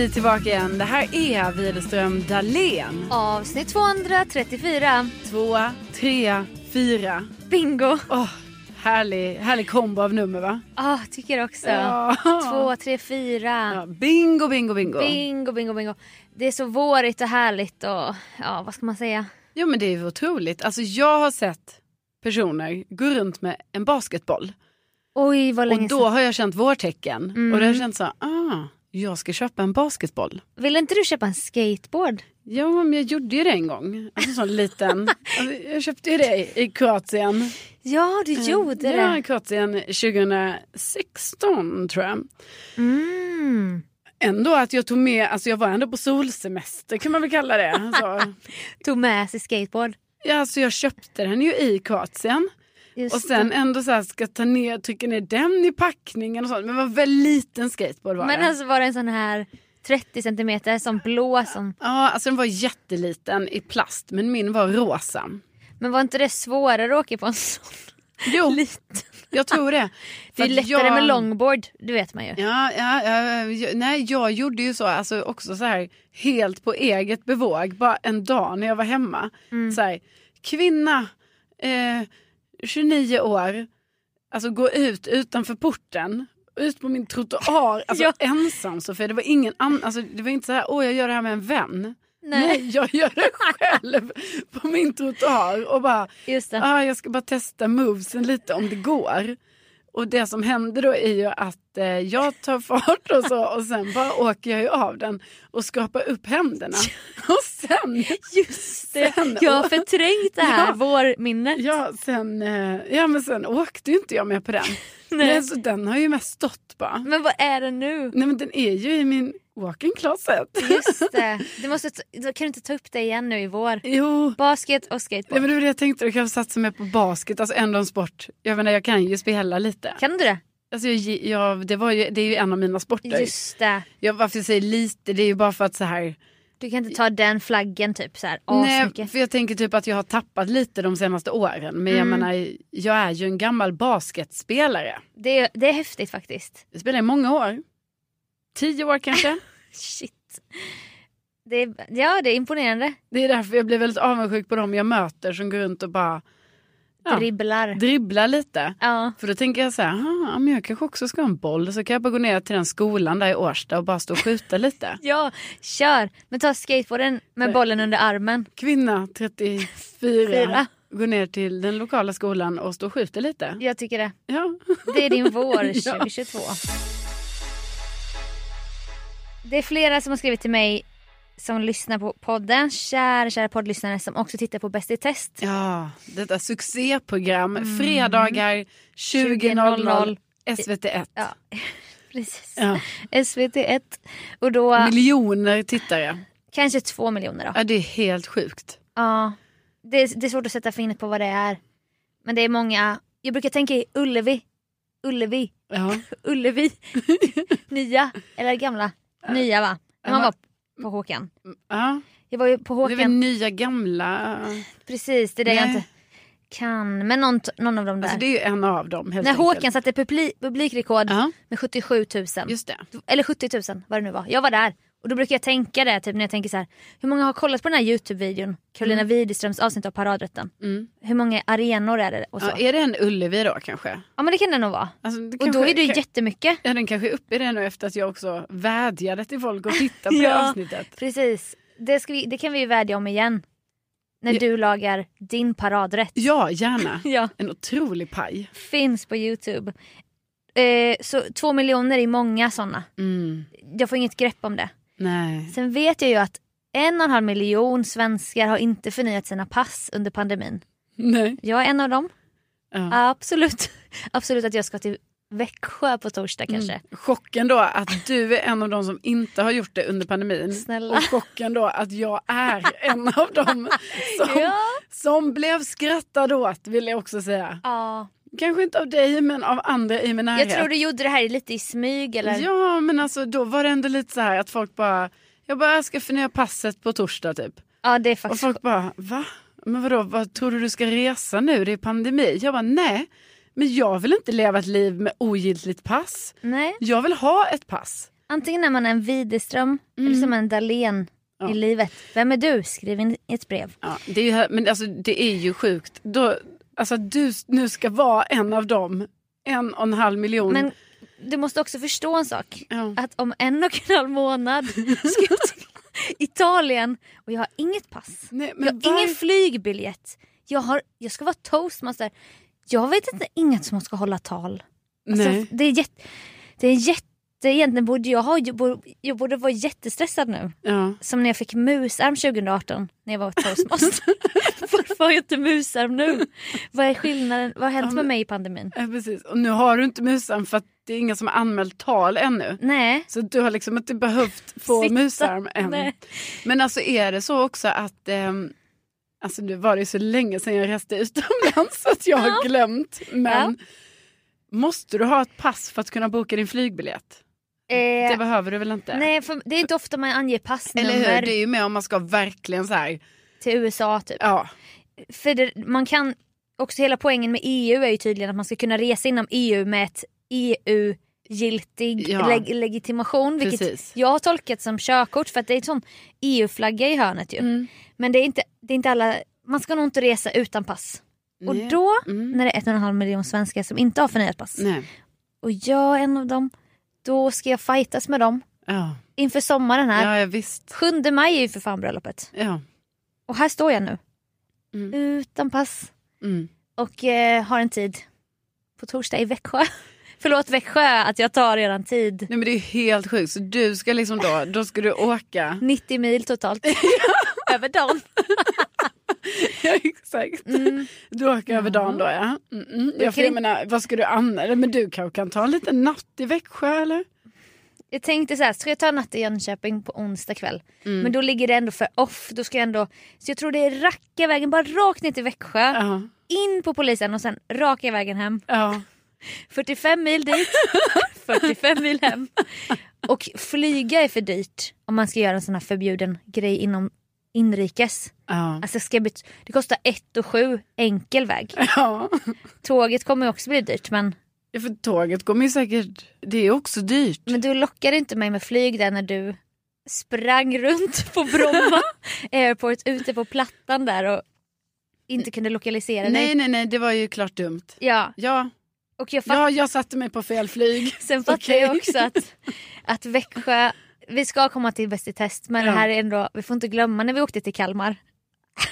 Vi tillbaka igen. Det här är Widerström Dahlén. Avsnitt 234. Två, tre, fyra. Bingo. Åh, härlig, härlig kombo av nummer va? Ja, tycker också. Ja. Två, tre, fyra. Ja, bingo, bingo, bingo. Bingo, bingo, bingo. Det är så vårigt och härligt och ja, vad ska man säga? Jo men det är ju otroligt. Alltså jag har sett personer gå runt med en basketboll. Oj, vad länge Och då sedan. har jag känt vårtecken. Mm. Och då har jag känt så, ah, jag ska köpa en basketboll. Vill inte du köpa en skateboard? Ja, men jag gjorde ju det en gång. Alltså en sån liten. Alltså, jag köpte ju det i Kroatien. Ja, du gjorde Eh, Ja, i det. Kroatien 2016 tror jag. Mm. Ändå att jag tog med, alltså jag var ändå på solsemester kan man väl kalla det. Tog med sig skateboard. ja, alltså jag köpte den ju i Kroatien. Just Och sen ändå så här, ska ta ner, trycka ner den i packningen och sånt. Men en väldigt liten skateboard var Men det. alltså var det en sån här 30 centimeter som blå som... Ja, alltså den var jätteliten i plast men min var rosa. Men var inte det svårare att åka på en sån? Jo, Liten. jag tror det. Det är lättare jag- med longboard, det vet man ju. Ja, ja, ja, nej, jag gjorde ju så, alltså också så här helt på eget bevåg, bara en dag när jag var hemma. Mm. Så här, kvinna, eh, 29 år, alltså gå ut utanför porten, ut på min trottoar, alltså Ja. ensam Sofia. Det var ingen annan, alltså det var inte så här, åh jag gör det här med en vän. Nej. Nej, jag gör det själv på min trottoar och bara, Just det. ah, jag ska bara testa movesen lite om det går. Och det som händer då är ju att eh, jag tar fart och så och sen bara åker jag ju av den och skrapar upp händerna. Och sen, Just det. Sen- jag har förträngt det här Ja. vårminnet. ja, sen, eh, ja, men sen åkte ju inte jag med på den. Nej. så den har ju mest stått bara. Men vad är det nu? Nej men den är ju i min walk-in closet. Just det. Du måste kan du inte ta upp det igen nu i vår? Jo, Basket och ja, skateboard. men det var det jag tänkte, du kanske satsa mer på basket, alltså ändå en sport. Jag menar jag kan ju spela lite. Kan du det? Alltså, jag, jag, det, var ju, det är ju en av mina sporter. Just det. Jag, varför jag säger lite, det är ju bara för att så här. Du kan inte ta den flaggen typ så här Nej, för jag tänker typ att jag har tappat lite de senaste åren. Men jag Mm. menar, jag är ju en gammal basketspelare. Det, är- det är häftigt faktiskt. Jag spelar i många år. Tio år kanske. Shit. Det är, ja, det är imponerande. Det är därför jag blir väldigt avundsjuk på dem jag möter som går runt och bara Ja. Dribblar. dribblar lite. Ja. För då tänker jag så här, "Ah, men jag kanske också ska ha en boll. Så kan jag bara gå ner till den skolan där i Årsta och bara stå och skjuta lite. ja, kör. Men ta skateboarden med bollen under armen. Kvinna 34 Fyra. går ner till den lokala skolan och står och skjuter lite. Jag tycker det. Ja. Det är din vår Ja. 2022. Det är flera som har skrivit till mig som lyssnar på podden. Kära, kära poddlyssnare som också tittar på Bäst i test. Ja, detta succéprogram. Mm. Fredagar 20.00 SVT1. Ja, precis. Ja. SVT1. Och då... Miljoner tittare. Kanske två miljoner då. Ja, det är helt sjukt. Ja. Det är, det är svårt att sätta fingret på vad det är. Men det är många, jag brukar tänka i Ullevi. Ullevi. Ja. Ullevi. Nya, eller gamla. Nya va? När man var på Håkan. ja. Jag var ju på Det är väl Håkan. nya gamla... Precis, det är det jag inte kan. Men någon, någon av dem där. Alltså det är ju en av dem helt När enkelt. Håkan satte publi, publikrekord Ja, med 77 000. just det. Eller 70 000 vad det nu var. Jag var där. Och då brukar jag tänka det typ när jag tänker så här. Hur många har kollat på den här Youtube-videon? Carolina Widerströms avsnitt av Paradrätten. Mm. Hur många arenor är det? Och så. Ja, Ja, är det en Ullevi då kanske? men det kan det nog vara. Alltså, det Och kanske- då är det ju kan- jättemycket. Ja, den kanske är uppe i det nu efter att jag också vädjade till folk att titta på det Ja. avsnittet. Precis. Det, vi, det kan vi ju vädja om igen. När Ja. du lagar din paradrätt. Ja, gärna. Ja. En otrolig paj. Finns på Youtube. Eh, så två miljoner är många sådana. Mm. Jag får inget grepp om det. Nej. Sen vet jag ju att en och en halv miljon svenskar har inte förnyat sina pass under pandemin. Nej. Jag är en av dem. Ja. Absolut. Absolut att jag ska till Växjö på torsdag kanske. Mm. Chocken då att du är en av de som inte har gjort det under pandemin. Snälla. Och chocken då att jag är en av dem som, Ja. som blev skrattad åt vill jag också säga. ja. Kanske inte av dig men av andra i min närhet. Jag tror du gjorde det här lite i smyg eller? Ja men alltså då var det ändå lite så här att folk bara, jag bara jag ska förnya passet på torsdag typ. Ja det är Och faktiskt folk bara, va? Men vadå, vad tror du du ska resa nu? Det är pandemi. Jag bara, nej. Men jag vill inte leva ett liv med ogiltigt pass. Nej. Jag vill ha ett pass. Antingen är man en Widerström eller som en Dahlén Mm. Ja. i livet. Vem är du? Skriv in ett brev. Ja, det är ju, men alltså, det är ju sjukt. Då, alltså, att du nu ska vara en av dem. En och en halv miljon. Men du måste också förstå en sak. ja. Att om en och en halv månad ska jag till Italien och jag har inget pass. Nej, jag har ingen var- flygbiljett. Jag, har, jag ska vara toastmaster. Jag vet inte inget som ska hålla tal. Alltså, Nej. det är jätte... Det är jätte egentligen borde jag ha... Jag borde, jag borde vara jättestressad nu. Ja. Som när jag fick musarm 2018 när jag var toastmaster. Varför har jag inte musarm nu? Vad är skillnaden? Vad har hänt Ja, men- med mig i pandemin? Ja, precis. Och nu har du inte musan för att det är ingen som har anmält tal ännu. Nej. Så du har liksom inte behövt få Sitta. musarm än. Nej. Men alltså är det så också att ehm, Alltså nu var det så länge sedan jag reste utomlands att jag har glömt. Men måste du ha ett pass för att kunna boka din flygbiljett? Eh, Det behöver du väl inte? nej, för det är inte ofta man anger Eller passnummer hur? Det är ju mer om man ska verkligen så här. till USA typ. Ja, För det, man kan, också hela poängen med EU är ju tydligen att man ska kunna resa inom EU med ett EU-giltig Ja. leg- legitimation. Vilket Precis. jag har tolkat som körkort för att det är en sån EU-flagga i hörnet ju. Mm. Men det är, inte, det är inte alla, man ska nog inte resa utan pass. Och Nej. då, Mm. när det är ett och en halv miljon svenskar som inte har förnyat pass nej. och jag är en av dem, då ska jag fightas med dem Ja, inför sommaren här. ja, ja visst. 7 maj är ju för fan bröllopet. Ja. Och här står jag nu. Mm. Utan pass. Mm. Och eh, har en tid på torsdag i Växjö. Förlåt Växjö att jag tar redan tid. Nej men det är helt sjukt. Så du ska liksom då, då ska du åka. 90 mil totalt. Över dagen. ja exakt. Mm. Du åker över dagen då ja. Mm, mm. Jag, kan jag menar, vad ska du annars? Men du kanske kan ta en liten natt i Växjö eller? Jag tänkte så här, ska jag ta natt i Jönköping på onsdag kväll? Mm. Men då ligger det ändå för off. Då ska jag ändå, så jag tror det är racka vägen bara rakt ner till Växjö. Ja. In på polisen och sen raka vägen hem. Ja. 45 mil dit, 45 mil hem. Och flyga är för dyrt om man ska göra en sån här förbjuden grej inom inrikes. Ja. Alltså ska jag bet- det kostar 1 och 7 enkel väg. ja. Tåget kommer ju också bli dyrt men, Ja, för tåget kommer ju säkert, det är också dyrt. men du lockade inte mig med flyg där när du sprang runt på Bromma airport ute på plattan där och inte kunde lokalisera dig. Nej nej nej det var ju klart dumt. Ja, Ja, och jag fatt- ja jag satte mig på fel flyg. sen fattar jag Okej. också att, att Växjö, vi ska komma till Bäst i test men Ja. det här är ändå, vi får inte glömma när vi åkte till Kalmar.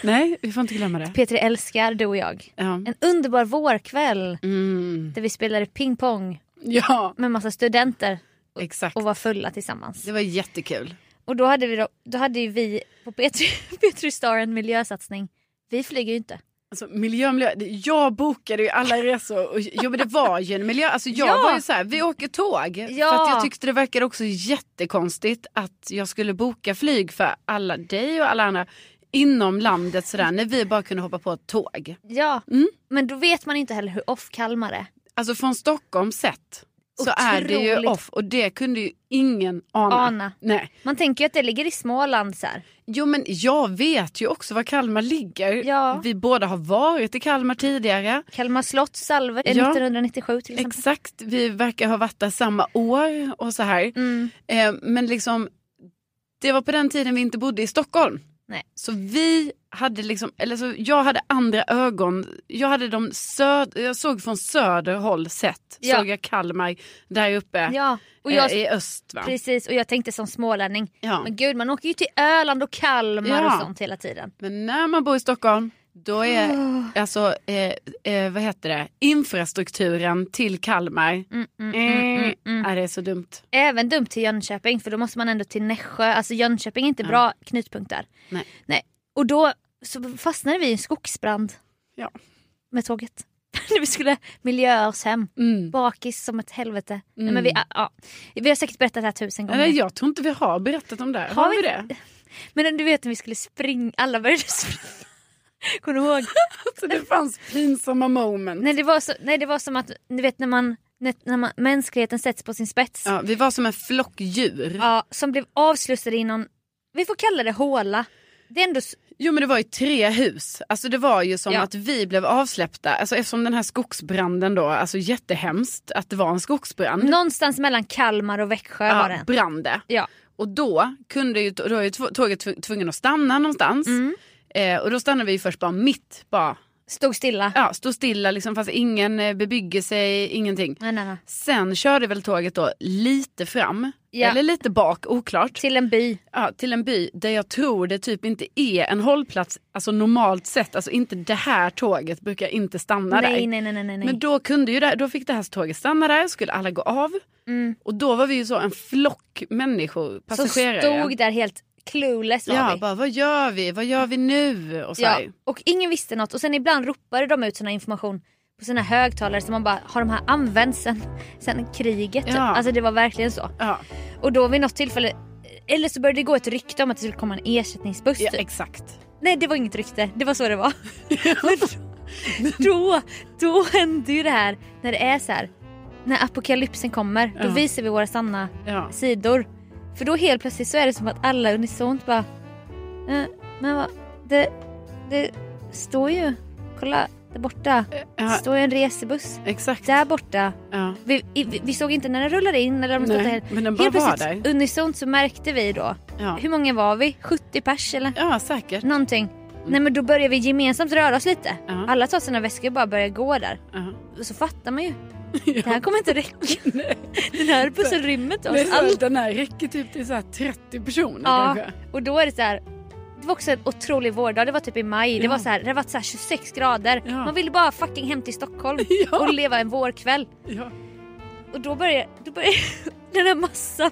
Nej vi får inte glömma det. P3 älskar, du och jag. Ja. En underbar vårkväll Mm. där vi spelade pingpong ja med massa studenter exakt. och var fulla tillsammans. Det var jättekul. Och då hade vi, då, då hade vi på P3, P3 Star en miljösatsning. Vi flyger ju inte. Alltså miljö, miljö. Jag bokade ju alla resor och jo, men det var ju en miljö. Alltså jag Ja. var ju så här, vi åker tåg. För Ja. att jag tyckte det verkade också jättekonstigt att jag skulle boka flyg för alla dig och alla andra inom landet sådär när vi bara kunde hoppa på ett tåg. Ja, Mm. men då vet man inte heller hur off Kalmar är. Alltså från Stockholm sett så är det ju off och det kunde ju ingen ana. Ana. Nej. Man tänker ju att det ligger i Småland så här. Jo men jag vet ju också var Kalmar ligger. Ja. Vi båda har varit i Kalmar tidigare. Kalmar slott, Salve, Ja. 1997 till exempel. Exakt, vi verkar ha varit där samma år och så här. Mm. Eh, men liksom, det var på den tiden vi inte bodde i Stockholm. Nej. Så vi hade liksom, eller så jag hade andra ögon. Jag hade de söd, jag såg från söder håll sett. Ja. Såg jag Kalmar där uppe Ja, och jag, eh, i öst va? precis, och jag tänkte som smålänning, Ja. men gud man åker ju till Öland och Kalmar Ja. och sånt hela tiden. Men när man bor i Stockholm då är alltså, eh, eh, vad heter det, infrastrukturen till Kalmar, Mm, mm, mm, eh, mm, mm. är det så dumt. Även dumt till Jönköping för då måste man ändå till Nässjö. Alltså Jönköping är inte Ja. bra knutpunkt där. Nej. Nej. Och då så fastnade vi i en skogsbrand Ja. med tåget. När vi skulle miljöa oss hem. Mm. Bakis som ett helvete. Nej, Mm. men vi, ja, vi har säkert berättat det här tusen gånger. Nej, jag tror inte vi har berättat om det. Har, Har vi det? Men du vet när vi skulle springa, alla började springa. Kommer du ihåg? Så det fanns pinsamma moment. Nej det, var så, nej det var som att, du vet när man, när, man mänskligheten sätts på sin spets. Ja, vi var som en flock djur. Ja, som blev avslussade i någon, vi får kalla det håla. Det är ändå, Jo men det var ju tre hus. Alltså det var ju som Ja. att vi blev avsläppta. Alltså eftersom den här skogsbranden då, alltså jättehemskt att det var en skogsbrand. någonstans mellan Kalmar och Växjö var ja, det. brann det. Ja. Och då kunde ju, då var ju tåget tv- tvungen att stanna någonstans. Mm. Eh, och då stannade vi först bara mitt, bara, Stod stilla. ja, stod stilla liksom fast ingen eh, bebyggelse, ingenting. Nej, nej, nej. Sen körde väl tåget då lite fram, Ja. eller lite bak, oklart. Till en by. ja, till en by där jag tror det typ inte är en hållplats, alltså normalt sett, alltså inte det här tåget brukar inte stanna Nej, där. nej, nej, nej, nej. Men då kunde ju det, då fick det här tåget stanna där, skulle alla gå av. Mm. Och då var vi ju så en flock människor, passagerare. stod där helt clueless var ja, vi. bara vad gör vi, vad gör vi nu? Och så Ja, och ingen visste något och sen ibland ropade de ut sån information på sina högtalare som man bara, har de här använts sen, sen kriget? Ja. Alltså det var verkligen så. Ja, Och då vid något tillfälle, eller så började det gå ett rykte om att det skulle komma en ersättningsbuss. ja typ. exakt. Nej det var inget rykte, det var så det var. Men då, då hände ju det här när det är så här. När apokalypsen kommer, då visar vi våra sanna sidor. För då helt plötsligt så är det som att alla unisont bara, eh, men vad, det, det står ju, kolla där borta, det Ja, står ju en resebuss. exakt. Där borta. Ja. Vi, vi, vi såg inte när den rullade in eller om den Nej, men den bara Helt var plötsligt där. unisont så märkte vi då, Ja. hur många var vi? 70 pers eller? ja, säkert. Någonting. Nej men då börjar vi gemensamt röra oss lite. Ja. Alla tar sina väskor och bara börjar gå där. Ja. Och så fattar man ju. Det här kommer inte räcka. Den här Det är oss så, allt. den här räcker typ till så här 30 personer Ja, kanske. och då är det så här. Det var också en otrolig vårdag, det var typ i maj. Det Ja. var så här, det var så här 26 grader. Ja. Man ville bara fucking hem till Stockholm Ja. och leva en vårkväll. Ja. Och då börjar, då börjar den här massan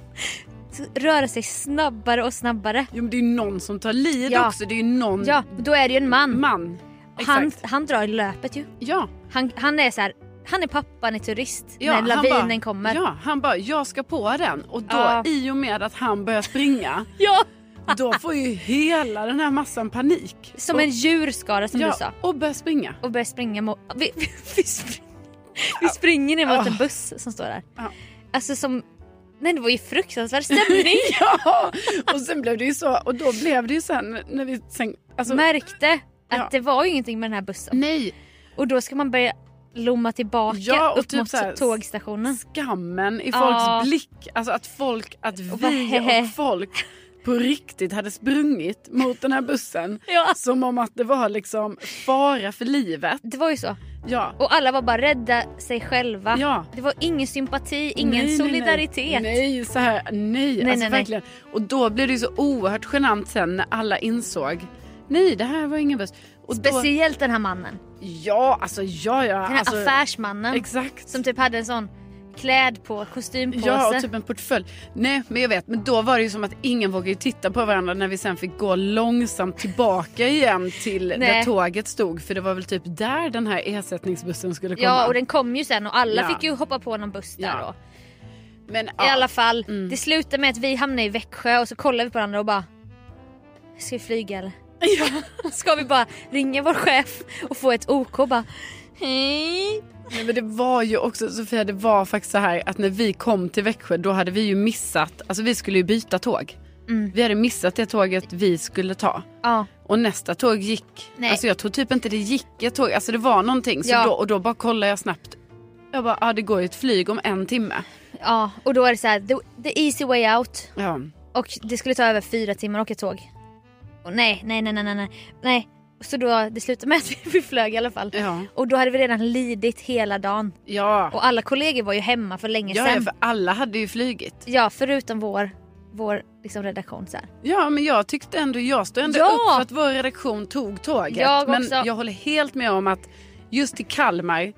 röra sig snabbare och snabbare. Jo, men det är ju någon som tar lid Ja. också. Det är ju någon Ja, då är det ju en man. man. Han, han drar i löpet ju. Ja. Han, han är så här, han är pappan i turist Ja, när lavinen bara, kommer. Ja, han bara, jag ska på den. Och då Ja. i och med att han börjar springa, Ja, då får ju hela den här massan panik. som och, en djurskara som ja, du sa. Och börjar springa. Och börjar springa mot... Vi, vi, vi, spring, vi springer ner mot en buss som står där. Ja. Alltså som... Nej det var ju fruktansvärd stämning. ja, och sen blev det ju så. Och då blev det ju sen när vi sen, alltså, Märkte att Ja. det var ju ingenting med den här bussen. Nej, Och då ska man börja lomma tillbaka Ja, och upp typ mot så här- tågstationen. skammen i folks blick. Alltså att folk, att vi och folk på riktigt hade sprungit mot den här bussen. Ja. Som om att det var liksom fara för livet. Det var ju så. Ja. Och alla var bara rädda sig själva. Ja. Det var ingen sympati, ingen Nej, solidaritet. Nej, nej så här, nej. Nej, alltså nej. verkligen. Och då blev det ju så oerhört genant sen när alla insåg Nej det här var ingen buss. Och då, Speciellt den här mannen. ja alltså ja ja. Den här alltså, affärsmannen. Exakt. Som typ hade en sån kläd på, kostympåse. Ja, och typ en portfölj. Nej, men jag vet. Men då var det ju som att ingen vågade titta på varandra när vi sen fick gå långsamt tillbaka igen till Nej. där tåget stod. För det var väl typ där den här ersättningsbussen skulle komma. Ja och den kom ju sen och alla Ja. fick ju hoppa på någon buss där Ja. då. Men, I ja. alla fall, Mm. det slutade med att vi hamnade i Växjö och så kollade vi på varandra och bara Ska vi flyga eller? Ska vi bara ringa vår chef och få ett OK och bara Hej. Nej, men det var ju också Sofia, det var faktiskt så här att när vi kom till Växjö då hade vi ju missat, alltså vi skulle ju byta tåg. Mm. Vi hade missat det tåget vi skulle ta. Ja, Och nästa tåg gick, Nej. alltså jag tror typ inte det gick ett tåg, alltså det var någonting. Så Ja. då, och då bara kollade jag snabbt. Jag bara, ja det går ju ett flyg om en timme. ja och då är det så här, the, the easy way out Ja. och det skulle ta över fyra timmar att åka tåg. Och nej, nej, nej, nej, nej, nej. Så då, det slutade med att vi flög i alla fall. Ja. Och då hade vi redan lidit hela dagen. Ja. Och alla kollegor var ju hemma för länge ja, ja, sedan. för alla hade ju flygit. Ja, förutom vår, vår liksom redaktion. Så här. Ja men jag tyckte ändå, jag stod ändå Ja. upp för att vår redaktion tog tåget. Jag men också. jag håller helt med om att just till Kalmar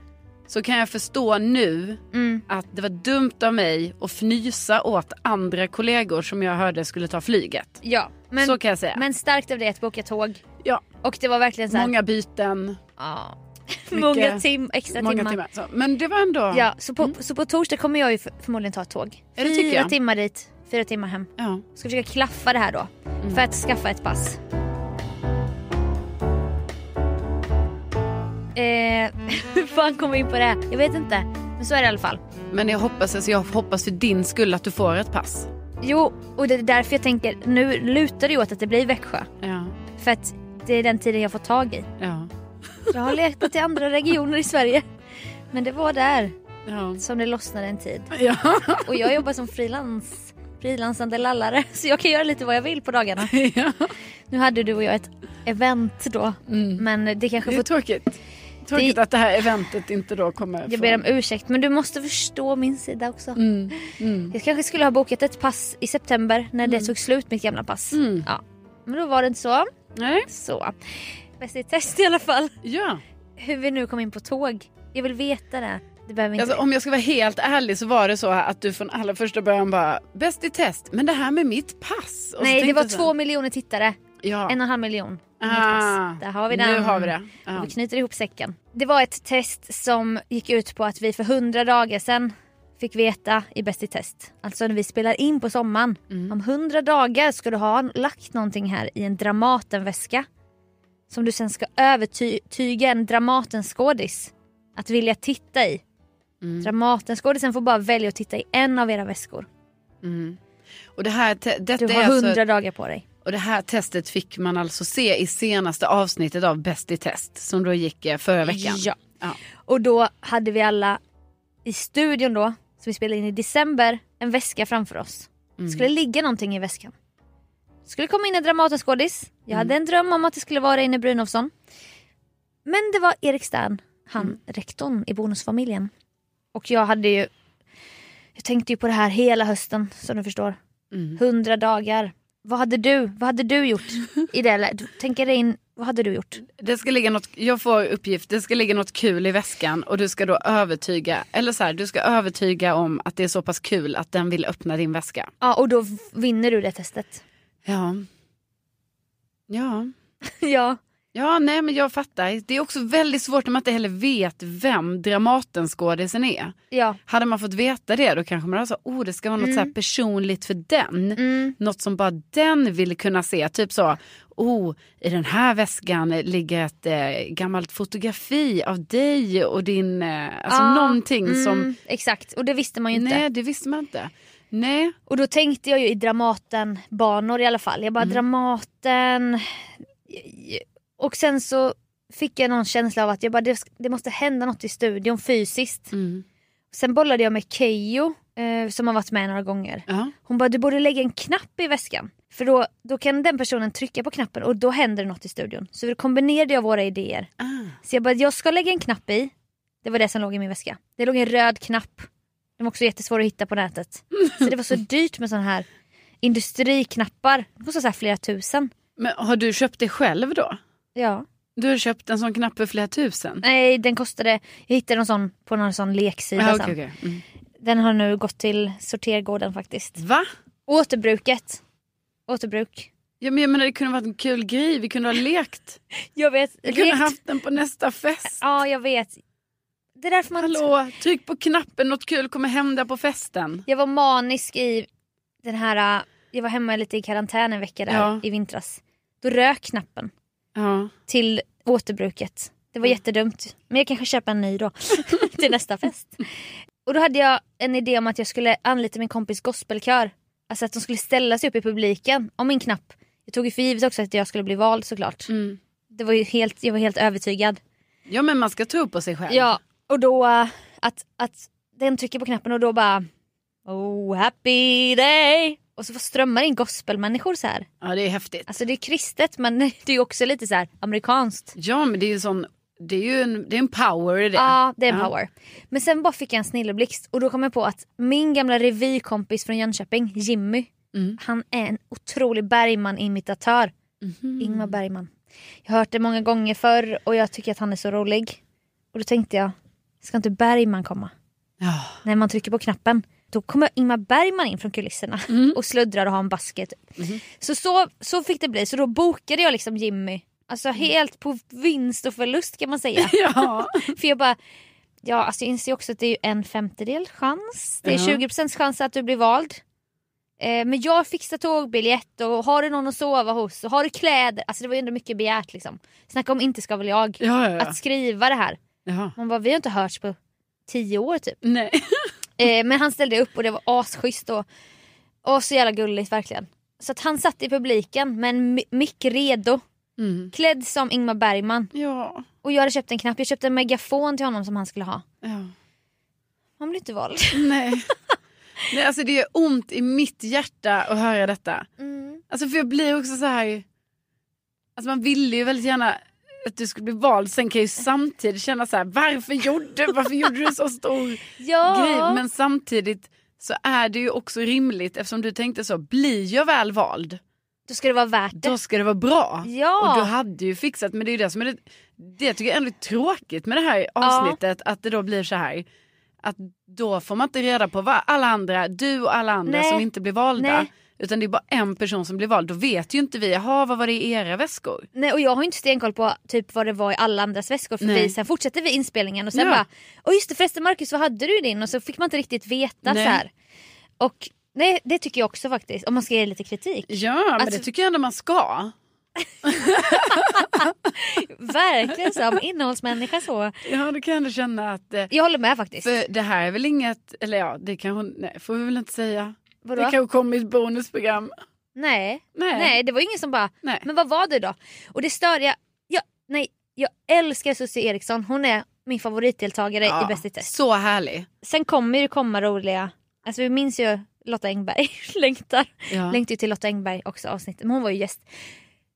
så kan jag förstå nu Mm. att det var dumt av mig att fnysa åt andra kollegor som jag hörde skulle ta flyget. Ja, men, så kan jag säga. men starkt av det att boka tåg. ja, Och det var verkligen så här, många byten, ja, mycket- många tim, extra många timmar. timmar. Så, men det var ändå... Ja, så på, så på torsdag kommer jag ju för, förmodligen ta ett tåg. Fyra timmar dit, fyra timmar hem. Ja. Ska försöka klaffa det här då. Mm. För att skaffa ett pass. Eh, hur fan kom vi in på det? här? Jag vet inte. Men så är det i alla fall. Men jag hoppas, alltså, jag hoppas för din skull att du får ett pass. Jo, och det är därför jag tänker, nu lutar det ju åt att det blir Växjö. Ja, För att det är den tiden jag får tag i. ja, Jag har letat i andra regioner i Sverige. Men det var där ja. som det lossnade en tid. ja. Och jag jobbar som frilans, frilansande lallare. Så jag kan göra lite vad jag vill på dagarna. ja. Nu hade du och jag ett event då. Men det kanske Det är får... tråkigt. Tråkigt Det- att det här eventet inte då kommer Jag ber om ursäkt men du måste förstå min sida också. Mm, mm. Jag kanske skulle ha bokat ett pass i september när det tog slut mitt gamla pass. Mm. Ja. Men då var det inte så. Nej, Så. Bäst i test i alla fall. ja. Hur vi nu kom in på tåg. Jag vill veta det. Alltså, om jag ska vara helt ärlig så var det så att du från allra första början bara bäst i test, men det här med mitt pass. Och Nej det var två miljoner tittare. Ja. En och en halv miljon. Ah. Där har vi den. Nu har vi det. Och vi knyter ihop säcken. Det var ett test som gick ut på att vi för hundra dagar sedan fick veta i Bäst i test. Alltså när vi spelar in på sommaren. Mm. Om hundra dagar ska du ha lagt någonting här i en Dramatenväska. Som du sen ska övertyga en Dramatenskådis att vilja titta i. Mm. Dramatenskådisen får bara välja att titta i en av era väskor. Mm. Och det här, detta Du är har alltså, hundra dagar på dig. Och det här testet fick man alltså se i senaste avsnittet av Bäst i test som då gick eh, förra veckan. Ja. Ja. Och då hade vi alla i studion då, som vi spelade in i december, en väska framför oss. Mm. Det skulle ligga någonting i väskan. Det skulle komma in en Dramatenskådis. Jag Mm. hade en dröm om att det skulle vara Reine Brynolfsson. Men det var Erik Stern, han Mm. rektorn i Bonusfamiljen. Och jag hade ju... Jag tänkte ju på det här hela hösten som du förstår. Mm. Hundra dagar. Vad hade du, vad hade du gjort i det läget? Tänk dig in, vad hade du gjort? Det ska ligga något, jag får uppgift, det ska ligga något kul i väskan och du ska då övertyga, eller så här, du ska övertyga om att det är så pass kul att den vill öppna din väska. Ja, och då vinner du det testet. Ja. Ja. ja. Ja, nej men jag fattar. Det är också väldigt svårt när man inte heller vet vem Dramatenskådisen är. Ja. Hade man fått veta det då kanske man hade sagt oh det ska vara något så här personligt för den. Mm. Något som bara den vill kunna se. Typ så, oh i den här väskan ligger ett eh, gammalt fotografi av dig och din, eh, alltså Ja, någonting mm, som, Exakt, och det visste man ju inte. nej det visste man inte. Nej, Och då tänkte jag ju i Dramaten-banor i alla fall. Jag bara Mm. Dramaten... Och sen så fick jag någon känsla av att jag bara, det, det måste hända något i studion fysiskt. mm. Sen bollade jag med Keyyo eh, som har varit med några gånger. ja. Hon bara, du borde lägga en knapp i väskan. För då, då kan den personen trycka på knappen och då händer det något i studion. Så vi kombinerade jag våra idéer. Ah. Så jag bara, jag ska lägga en knapp i. Det var det som låg i min väska. Det låg en röd knapp. De var också jättesvåra att hitta på nätet. Så det var så dyrt med sådana här industriknappar. Det kostade så flera tusen. Men har du köpt det själv då? Ja. Du har köpt en sån knapp för flera tusen? Nej den kostade, jag hittade en sån på någon sån leksida Ah, okej, okej. Mm. Den har nu gått till sortergården faktiskt. Va? Återbruket. Återbruk. Ja, men jag menar det kunde varit en kul grej, vi kunde ha lekt. Jag vet. Vi kunde Lekt- haft den på nästa fest. Ja jag vet. Det är därför man Hallå, tryck på knappen, något kul kommer hända på festen. Jag var manisk i den här, äh, jag var hemma lite i karantän en vecka där Ja. i vintras. Då rök knappen Ja. till återbruket. Det var Mm. jättedumt. Men jag kanske köper en ny då till nästa fest. Och då hade jag en idé om att jag skulle anlita min kompis gospelkör. Alltså att de skulle ställa sig upp i publiken om min knapp. Jag tog ju för givet också att jag skulle bli vald såklart. Mm. Det var helt, jag var helt övertygad. ja, men man ska tro på sig själv. Ja, och då äh, att, att den trycker på knappen och då bara Oh happy day! Och så strömmar in gospelmänniskor så här. ja, det är häftigt. Alltså det är kristet men det är också lite så här amerikanskt. Ja, men det är ju sån, det är ju en, det är en power i det. Ja, det är en Ja. power. Men sen bara fick jag en snilleblixt och då kom jag på att min gamla revykompis från Jönköping, Jimmy, Mm. han är en otrolig Bergman-imitatör. Mhm. Ingmar Bergman. Jag har hört det många gånger förr och jag tycker att han är så rolig. Och då tänkte jag, ska inte Bergman komma? Ja. När man trycker på knappen. Då kommer Ingmar Bergman in från kulisserna Mm. och sluddrar och har en basket. Mhm. Så, så så fick det bli. Så då bokade jag liksom Jimmy. Alltså Mm. helt på vinst och förlust kan man säga. ja. För jag bara, ja alltså jag inser också att det är en femtedel chans. Det är Ja. 20% chans att du blir vald. Eh, men jag fixar tågbiljett och har du någon att sova hos och har du kläder. Alltså det var ju ändå mycket begärt liksom. Snacka om inte ska väl jag. Ja, ja. Att skriva det här. Man bara, vi har inte hörts på tio år typ. Nej. Eh, men han ställde upp och det var asschysst och, och så jävla gulligt verkligen. Så att han satt i publiken med en mi- mick redo. Mm. Klädd som Ingmar Bergman. Ja. Och jag hade köpt en knapp. Jag köpte en megafon till honom som han skulle ha. ja. Han blev inte vald. Nej. Nej, alltså det gör ont i mitt hjärta att höra detta. Mm. Alltså för jag blir också så här. Alltså man ville ju väldigt gärna att du skulle bli vald. Sen kan jag ju samtidigt känna så här. Varför gjorde, varför gjorde du så stor Ja. grej? Men samtidigt så är det ju också rimligt eftersom du tänkte så. Blir jag väl vald? Då ska det vara värt det. Då ska det vara bra. Ja. Och du hade ju fixat. Men det är ju det som är det. Det tycker jag ändå är tråkigt med det här avsnittet. Att det då blir så här. Att då får man inte reda på vad alla andra, du och alla andra Nej. som inte blir valda. Nej. Utan det är bara en person som blir vald. Då vet ju inte vi, jaha vad var det i era väskor? Nej, och jag har inte stenkoll på typ vad det var i alla andras väskor för Nej. vi, sen fortsatte vi inspelningen och sen Ja. bara Åh just det förresten Marcus vad hade du i din? Och så fick man inte riktigt veta Nej. så här. Och nej, det tycker jag också faktiskt om man ska ge lite kritik. Ja men Alltså- det tycker jag ändå man ska. Verkligen som innehållsmänniska så. Ja då kan jag ändå känna att eh, Jag håller med faktiskt. för det här är väl inget, eller ja det kanske, nej får vi väl inte säga. Vadå? Det kanske kommer i ett bonusprogram. Nej. Nej. nej, det var ingen som bara Nej. Men vad var det då? Och det störde jag, nej, jag älskar Susie Eriksson. Hon är min favoritdeltagare i Bäst i test. Så härlig. Sen kommer det komma roliga, alltså vi minns ju Lotta Engberg, längtar. Ja. Längtar ju till Lotta Engberg också avsnittet, men hon var ju gäst.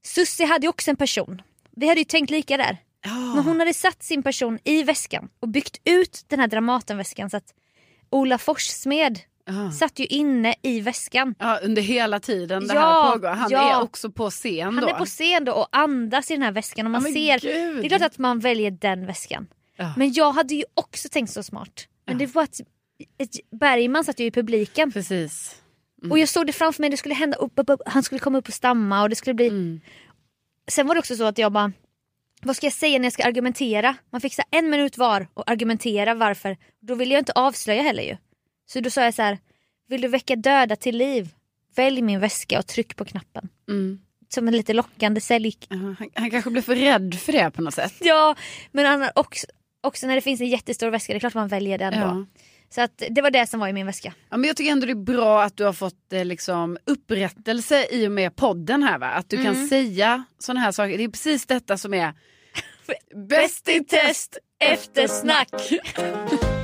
Susie hade ju också en person. Vi hade ju tänkt lika där. Ja. Men hon hade satt sin person i väskan och byggt ut den här Dramatenväskan så att Ola Forssmed Ja. satt ju inne i väskan. Ja, under hela tiden det Ja, här pågår. Han ja. är också på scen Han då. är på scen då och andas i den här väskan och man men ser. gud. Det är klart att man väljer den väskan. Ja. Men jag hade ju också tänkt så smart. Men det var att Bergman satt ju i publiken. Precis. Och jag såg det framför mig, det skulle hända upp, upp, upp, han skulle komma upp och stamma och det skulle bli... Mm. Sen var det också så att jag bara, vad ska jag säga när jag ska argumentera? Man fick så en minut var och argumentera varför. Då ville jag inte avslöja heller ju. Så då sa jag så här, vill du väcka döda till liv? Välj min väska och tryck på knappen. Mm. Som en lite lockande sälj. Ja, han, han kanske blev för rädd för det på något sätt. Ja, men han också, också när det finns en jättestor väska, det är klart man väljer den då. Ja. Så att det var det som var i min väska. Ja, men jag tycker ändå det är bra att du har fått eh, liksom, upprättelse i och med podden här. Va? Att du Mm. kan säga sådana här saker. Det är precis detta som är bäst i test eftersnack.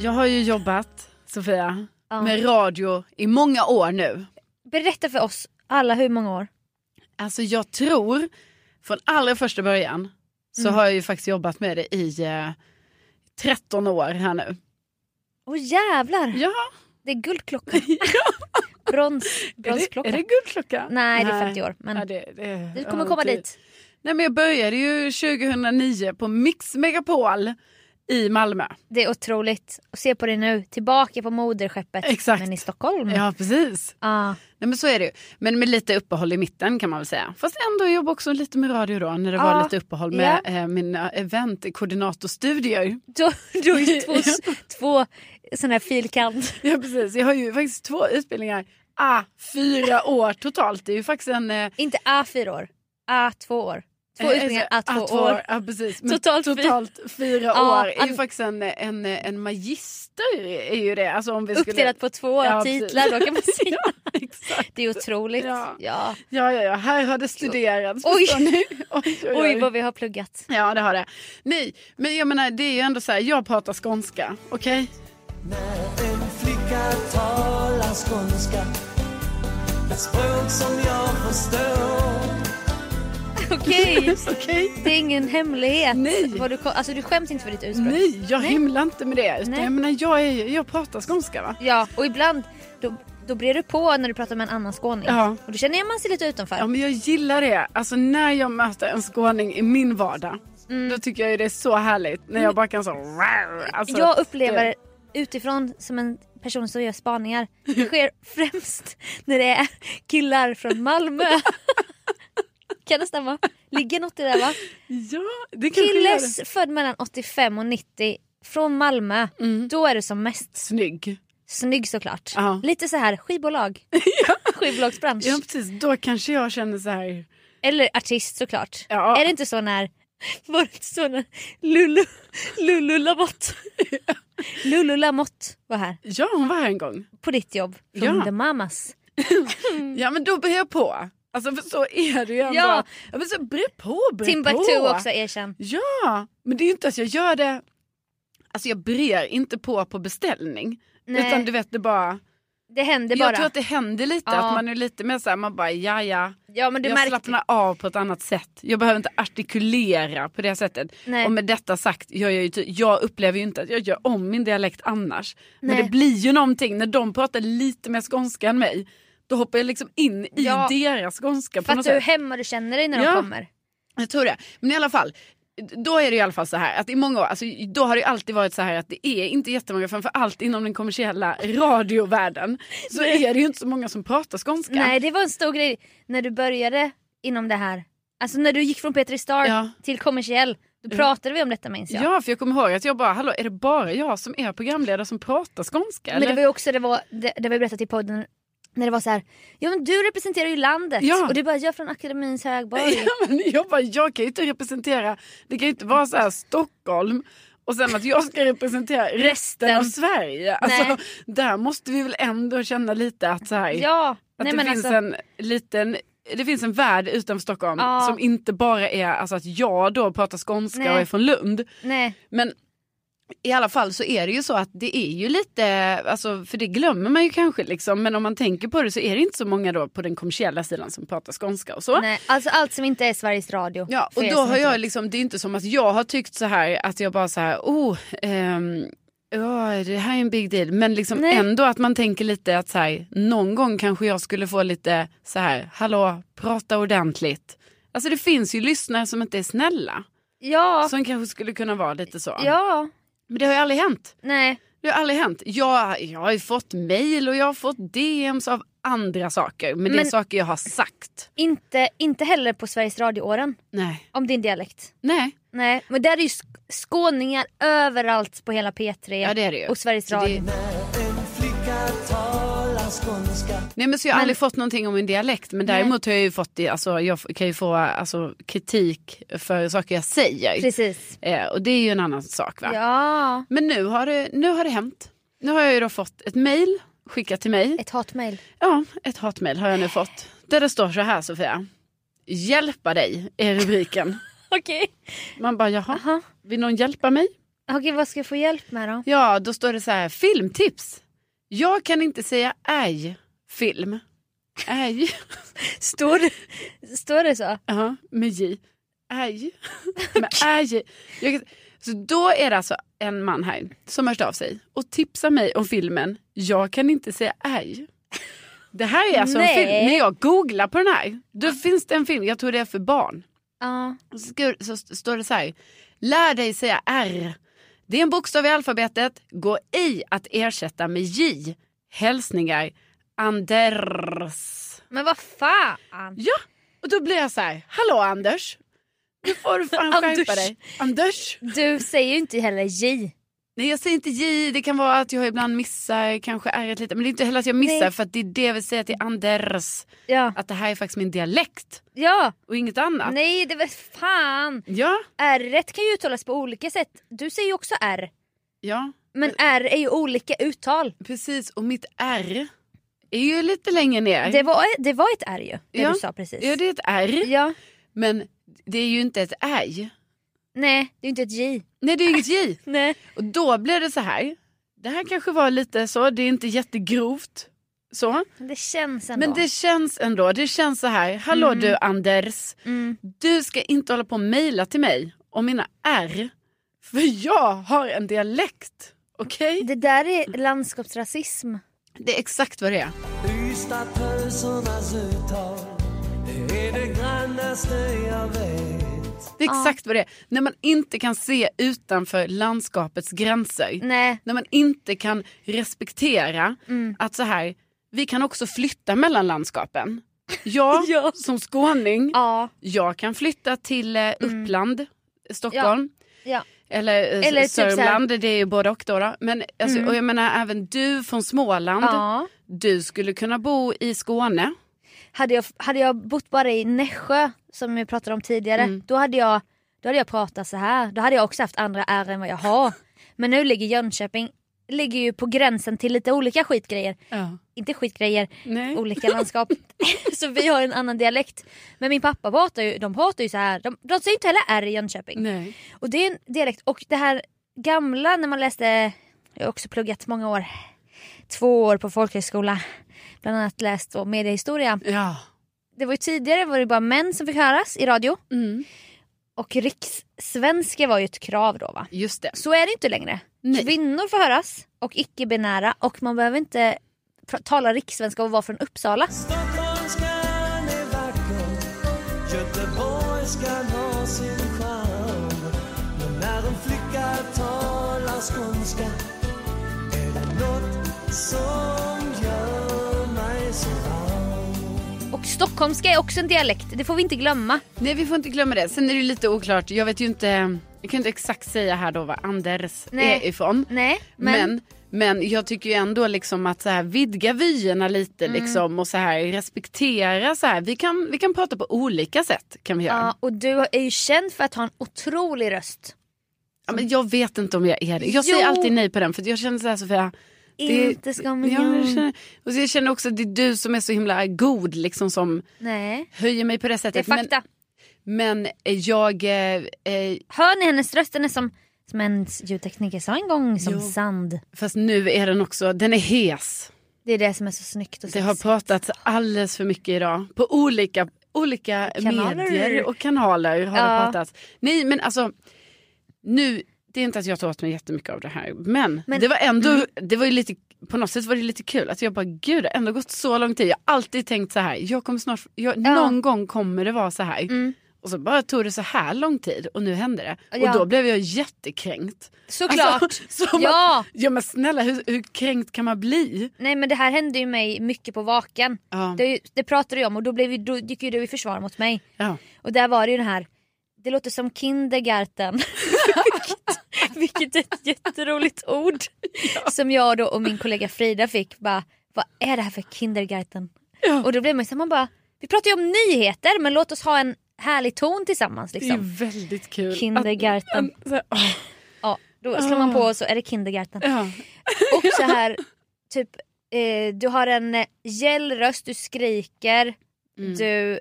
Jag har ju jobbat, Sofia, Ja. med radio i många år nu. Berätta för oss alla hur många år? Alltså jag tror, från allra första början så Mm. har jag ju faktiskt jobbat med det i eh, 13 år här nu. Åh jävlar! Ja, Det är guldklocka. Brons, är det, bronsklocka. är det guldklocka? Nej, det är 50 år. Men Ja, det, det, du kommer komma dit. Nej, men jag började ju 2009 på Mix Megapol i Malmö. Det är otroligt. Och se på det nu, tillbaka på moderskeppet. Exakt. Men i Stockholm. Ja, precis. Ah. Nej, men så är det ju. Men med lite uppehåll i mitten kan man väl säga. Fast ändå jag jobbade också lite med radio då när det var Ja. lite uppehåll med eh, mina eventkoordinatorstudier. Du, du har ju två, två sådana här filkant. Ja precis, jag har ju faktiskt två utbildningar. Ah, fyra år totalt. Det är ju faktiskt en... Eh, Inte A fyra år, A två år. Två utbildningar, A två två år. Ja precis. Men Totalt totalt, fy- totalt fyra Ja, år är ju faktiskt en, en, en magister. Är ju det. Alltså om vi skulle... Uppdelat på två Ja, precis. titlar då kan man säga. ja. Det är otroligt. Ja. Ja. Ja, ja, ja, här har det studerats. Oj. ni? oj, oj, Oj vad vi har pluggat. Ja, det har det. Nej, men jag menar, det är ju ändå så här, jag pratar skånska, okej? När en flicka talar skånska Ett språk som jag förstår Okej, Okej? det är ingen hemlighet. Nej. Vad du, alltså du skäms inte för ditt ursprung? Nej, jag himlar inte med det. Utan Nej. jag menar, jag, är, jag pratar skånska va? Ja, och ibland då, då brer du på när du pratar med en annan skåning. Ja. Och då känner man sig lite utanför. Ja, men jag gillar det. Alltså när jag möter en skåning i min vardag, då tycker jag ju det är så härligt. När jag bara kan så... Alltså, jag upplever det utifrån som en person som gör spaningar. Det sker främst när det är killar från Malmö. kan det stämma? Ligger något i det va? Ja, det kanske gör. Killes född mellan 85 och 90 från Malmö. Då är det som mest Snygg. snygg såklart. Ja. Lite så här skivbolag. Skivbolagsbransch. Ja, precis. Då kanske jag känner så här... Eller artist såklart. Ja. Är det inte så när var det inte så när Lulu, Lulu Lamotte Lulu Lamotte var här Ja, hon var här en gång. på ditt jobb från Ja. The Mamas. Ja, men då ber jag på. Alltså för så är det ju ändå. Ja. ja men så bre på, bre Timbuktu på. också erkänn. Ja, men det är ju inte att jag gör det. Alltså jag brer inte på på beställning. Nej. Utan du vet det bara. Det händer Jag bara. tror att det händer lite. Ja. Att man är lite mer såhär, man bara ja ja. ja men du jag märkte. slappnar av på ett annat sätt. Jag behöver inte artikulera på det sättet. Nej. Och med detta sagt, jag, ty- jag upplever ju inte att jag gör om min dialekt annars. Men Nej. det blir ju någonting när de pratar lite mer skånska än mig. Då hoppar jag liksom in i Ja. deras skånska Fattar du hur hemma du känner dig när Ja. de kommer? Jag tror det. Men i alla fall. Då är det i alla fall så här att i många år, alltså, då har det alltid varit så här att det är inte jättemånga, framför allt inom den kommersiella radiovärlden, så är det ju inte så många som pratar skånska. Nej det var en stor grej när du började inom det här. Alltså när du gick från Petri Star Ja. till kommersiell. Då pratade vi om detta minns jag. Ja, för jag kommer ihåg att jag bara, hallå är det bara jag som är programledare som pratar skånska? Men eller? det var ju också det, var, det, det var berättat i podden när det var så här, ja men du representerar ju landet Ja. och det är bara jag från akademins högborg. Ja, men jag, bara, jag kan ju inte representera, det kan ju inte vara så här Stockholm och sen att jag ska representera resten av Sverige. Alltså, Nej. där måste vi väl ändå känna lite att, så här, Ja, att nej det finns alltså, en liten det finns en värld utanför Stockholm Ja. som inte bara är alltså, att jag då pratar skånska Nej. och är från Lund. nej. Men i alla fall så är det ju så att det är ju lite, alltså, för det glömmer man ju kanske liksom, men om man tänker på det så är det inte så många då på den kommersiella sidan som pratar skånska och så. nej. Alltså allt som inte är Sveriges Radio. Ja, och då har jag liksom, det är inte som att jag har tyckt så här att jag bara så här, oh, ehm, ja, det här är en big deal. Men liksom Nej. ändå att man tänker lite att så här, någon gång kanske jag skulle få lite så här, hallå, prata ordentligt. Alltså det finns ju lyssnare som inte är snälla. Ja, Som kanske skulle kunna vara lite så. ja, Men det har ju aldrig hänt. nej. Det har aldrig hänt. Jag, jag har ju fått mail och jag har fått DMs av andra saker. Men, det är Men- saker jag har sagt. Inte, inte heller på Sveriges Radio-åren Nej. om din dialekt. Nej. Nej, men där är ju sk- skåningar överallt på hela P3 Ja det är det ju. och Sveriges Så det- Nej men så jag har Men- aldrig fått någonting om min dialekt men däremot har jag ju fått det, alltså, jag kan ju få alltså, kritik för saker jag säger. Precis. Eh, och det är ju en annan sak va. Ja, Men nu har, det, nu har det hänt. Nu har jag ju då fått ett mail skickat till mig. ett hatmejl. Ja, ett hatmail har jag nu fått. Där det står så här Sofia. Hjälpa dig är rubriken. Okej. Man bara jaha, Aha. vill någon hjälpa mig? Okej, vad ska jag få hjälp med då? Ja, då står det så här, filmtips. Jag kan inte säga aj, film. Aj, Står det, står det så? ja, med J. Aj, med. Jag kan, så då är det alltså en man här som hört av sig och tipsar mig om filmen Jag kan inte säga aj. Det här är alltså en Nej. film, när jag googlar på den här, då finns det en film, jag tror det är för barn. Ja. Så, så st- står det så här. Lär dig säga R. Det är en bokstav i alfabetet. Gå i att ersätta med J. Hälsningar Anders. Men vad fan. Ja, och då blir jag så här. Hallå Anders. Nu får du fan skärpa dig. Anders. Du säger ju inte heller J. Nej jag säger inte J, det kan vara att jag ibland missar kanske R lite. Men det är inte heller att jag missar Nej. för att det är det jag vill säga till Anders. Ja. Att det här är faktiskt min dialekt Ja. och inget annat. Nej det var fan. Ja, R kan ju uttalas på olika sätt. Du säger ju också R. ja. Men R är ju olika uttal. Precis, och mitt R är ju lite längre ner. Det var, det var ett R ju. Det Ja. du sa precis. Ja, det är ett R, Ja. men det är ju inte ett I. Nej, det är inte ett J. Nej, det är inget J. Nej. Och då blir det så här. Det här kanske var lite så, det är inte jättegrovt. Så. Men det känns ändå. Men det känns ändå, det känns så här. Hallå du Anders, Mm. du ska inte hålla på och mejla till mig om mina R. För jag har en dialekt. Okej? Det där är landskapsrasism. Det är exakt vad det är. Ystadpölsernas uttal Det är det grannaste jag vet Det är exakt vad det är. När man inte kan se utanför landskapets gränser. Nej. När man inte kan respektera Mm. att så här, vi kan också flytta mellan landskapen. Jag Ja. som skåning, Ja. jag kan flytta till eh, Uppland, Stockholm. ja. Eller, eh, Eller typ Sörmland, det är ju både och då. då. Men alltså, Mm. och jag menar även du från Småland. Du skulle kunna bo i Skåne. Hade, jag, hade jag bott bara i Nässjö som vi pratade om tidigare. Mm. Då, hade jag, då hade jag pratat så här. Då hade jag också haft andra R än vad jag har. Men nu ligger Jönköping ligger ju på gränsen till lite olika skitgrejer. Ja. Inte skitgrejer, Nej. olika landskap. så vi har en annan dialekt. Men min pappa pratar ju, de pratar ju så här. De, de säger inte heller R i Jönköping. Nej. Och det är en dialekt. Och det här gamla när man läste, jag har också pluggat många år, två år på folkhögskola. Bland annat läst då mediehistoria. Ja. Det var ju tidigare var det bara män som fick höras i radio. Mm. Och rikssvenska var ju ett krav då va? Just det. Så är det inte längre. Nej. Kvinnor får höras och icke-binära och man behöver inte tala rikssvenska och vara från Uppsala. Stockholmskan är vacker Göteborgskan har sin charm Men när en flicka talar skånska Och stockholmska är också en dialekt, det får vi inte glömma. Nej vi får inte glömma det. Sen är det lite oklart. Jag vet ju inte. Jag kan inte exakt säga här då var Anders Nej. är ifrån. Nej, Men, men, men, jag tycker ju ändå liksom att så här, vidga vyerna lite Mm. liksom och så här respektera så här. Vi kan, vi kan prata på olika sätt kan vi göra. ja, och du är ju känd för att ha en otrolig röst. Ja, men jag vet inte om jag är det. Jag säger Jo. alltid nej på den för jag känner så här Sofia. Inte ska man Ja, jag göra. känner, och jag känner också att det är du som är så himla god liksom som Nej, höjer mig på det det är sättet. fakta. Men, men jag, eh, eh, Hör ni hennes röst? Den är som, som en ljudtekniker sa en gång, som Jo. sand. fast nu är den också, den är hes. Det är det som är så snyggt och Det har pratats alldeles för mycket idag. På olika, olika Kanaler. medier och kanaler har Ja. det pratats. Nej men alltså, nu, det är inte att jag tar åt mig jättemycket av det här. Men, Men- det var ändå, Mm. det var lite, på något sätt var det lite kul. Att jag bara, gud det har ändå gått så lång tid. Jag har alltid tänkt så här, jag kommer snart, jag, Ja. någon gång kommer det vara så här. Mm. Och så bara tog det så här lång tid och nu hände det. Ja. Och då blev jag jättekränkt. Såklart! Alltså, som ja! Att, ja men snälla hur, hur kränkt kan man bli? Nej men det här hände ju mig mycket på Vaken. Ja. Det, det pratade du om och då, blev, då gick ju du i försvar mot mig. Ja. Och där var det ju den här, det låter som kindergarten. vilket, är ett jätteroligt ord. Som jag då och min kollega Frida fick bara, vad är det här för kindergarten? Ja. Och då blev man så man bara, vi pratar ju om nyheter men låt oss ha en härlig ton tillsammans Det är liksom. väldigt kul. Kindergarten. Att, här, åh, Ja, då slår man på och så är det kindergarten. ja. Och så här, typ, eh, du har en eh, gäll röst, du skriker, Mm. du,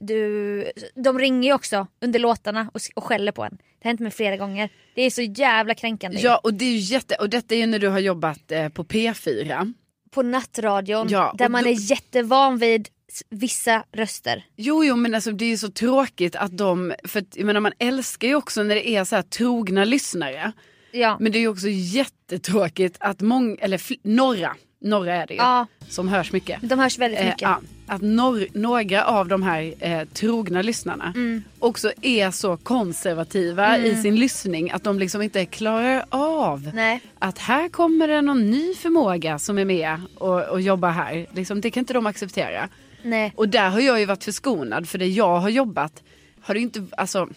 du, de ringer ju också under låtarna och, och skäller på en. Det har hänt mig flera gånger. Det är så jävla kränkande. ja och det är jätte, och detta är ju när du har jobbat eh, på P4. På nattradion, Ja, där man då- är jättevan vid vissa röster. Jo jo men alltså det är ju så tråkigt att de, för att, jag menar man älskar ju också när det är så här trogna lyssnare. Ja. Men det är ju också jättetråkigt att många, eller några, Några är det ju. Ja. Som hörs mycket. De hörs väldigt Eh, mycket. ja, att nor- några av de här eh, trogna lyssnarna Mm. också är så konservativa i sin lyssning att de liksom inte klarar av Nej. att här kommer det någon ny förmåga som är med och, och jobbar här. Liksom, det kan inte de acceptera. Nej. Och där har jag ju varit förskonad för det jag har jobbat har det inte, alltså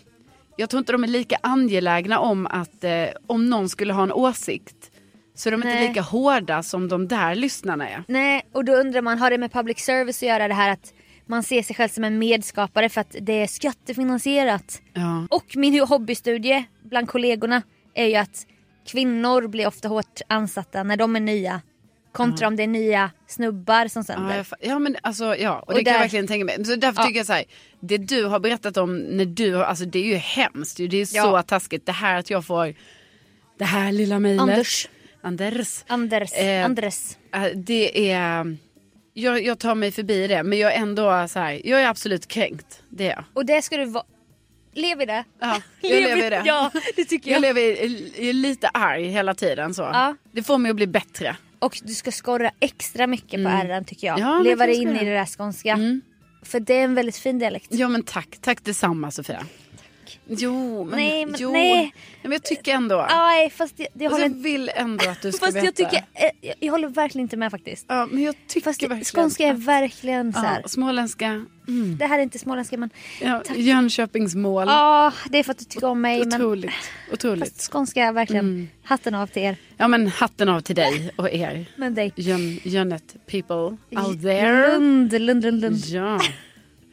jag tror inte de är lika angelägna om att eh, om någon skulle ha en åsikt så är de Nej. inte lika hårda som de där lyssnarna är. Nej, och då undrar man, har det med public service att göra det här att man ser sig själv som en medskapare för att det är skattefinansierat? Ja. Och min hobbystudie bland kollegorna är ju att kvinnor blir ofta hårt ansatta när de är nya. Kontra om det är nya snubbar som Ja, sänder. fa- ja men alltså ja, och, Och det kan jag där- verkligen tänka mig. Så därför Ja. tycker jag så här, det du har berättat om när du har, alltså det är ju hemskt ju. Det är Ja. så taskigt. Det här att jag får det här lilla mejlet. Anders. Anders. Anders. Eh, Andres. Äh, Det är, jag, jag tar mig förbi det men jag är ändå så här, jag är absolut kränkt. Det är jag. Och det ska du vara... Lev i det. Ja, jag lever i det. Ja, det tycker Jag jag. lever i, i, lite arg hela tiden så. Ja. Det får mig att bli bättre. Och du ska skorra extra mycket på ärren tycker jag. Mm. Ja, Leva dig in i det där skånska. Mm. För det är en väldigt fin dialekt. Ja men tack, tack detsamma Sofia. Jo men, Nej, men- jo. nej. men jag tycker ändå. Nej fast jag, jag, Alltså, jag vill ändå att du ska fast veta. jag, tycker, eh, jag, jag håller verkligen inte med faktiskt. Ja men jag tycker Fast verkligen. skånska är verkligen så här. Ja, småländska. Mm. Det här är inte småländska men Ja, Jönköpingsmål. ja det är för att du tycker om mig. Men, Otroligt. Otroligt. fast skånska är verkligen Mm. hatten av till er. Ja men hatten av till dig och er. Men dig. Jön, Jönnet people out there. Lund, Lund, Lund, Lund. Ja.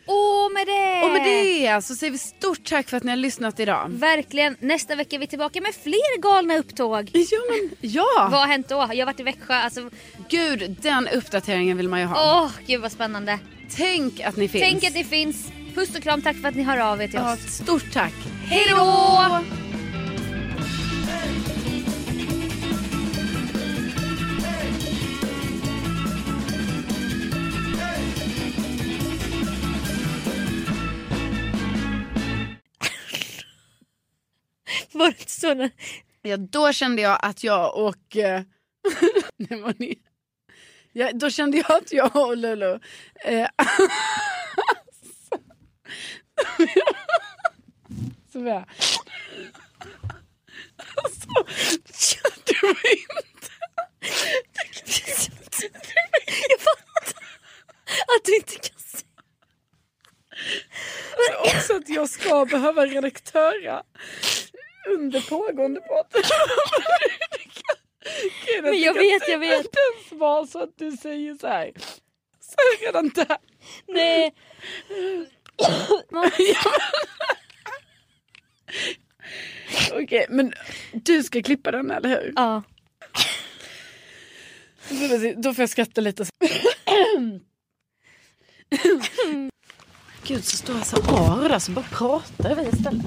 Och med det! Och med det så säger vi stort tack för att ni har lyssnat idag. Verkligen. Nästa vecka är vi tillbaka med fler galna upptåg. Ja men ja. Vad har hänt då? Jag har varit i Växjö. Alltså, Gud den uppdateringen vill man ju ha. åh, gud vad spännande. Tänk att ni finns. Tänk att ni finns. Puss och kram, tack för att ni hör av er till Ja, oss. ett stort tack. Hej då! Var det så när... Ja, då kände jag att jag och... Eh, det var ni. Ja, då kände jag att jag och Lulu... Eh, Sofia. Alltså, du var inte... Jag fattar att du inte kan se. Alltså också att jag ska behöva redaktöra under pågående podd. Men jag vet, jag vet. Det kan inte ens vara så att du säger så här. Så är jag redan där. Nej. Okej, men du ska klippa den eller hur? Ja. Då får jag skratta lite. Gud, så står jag så arg där så bara pratar vi istället.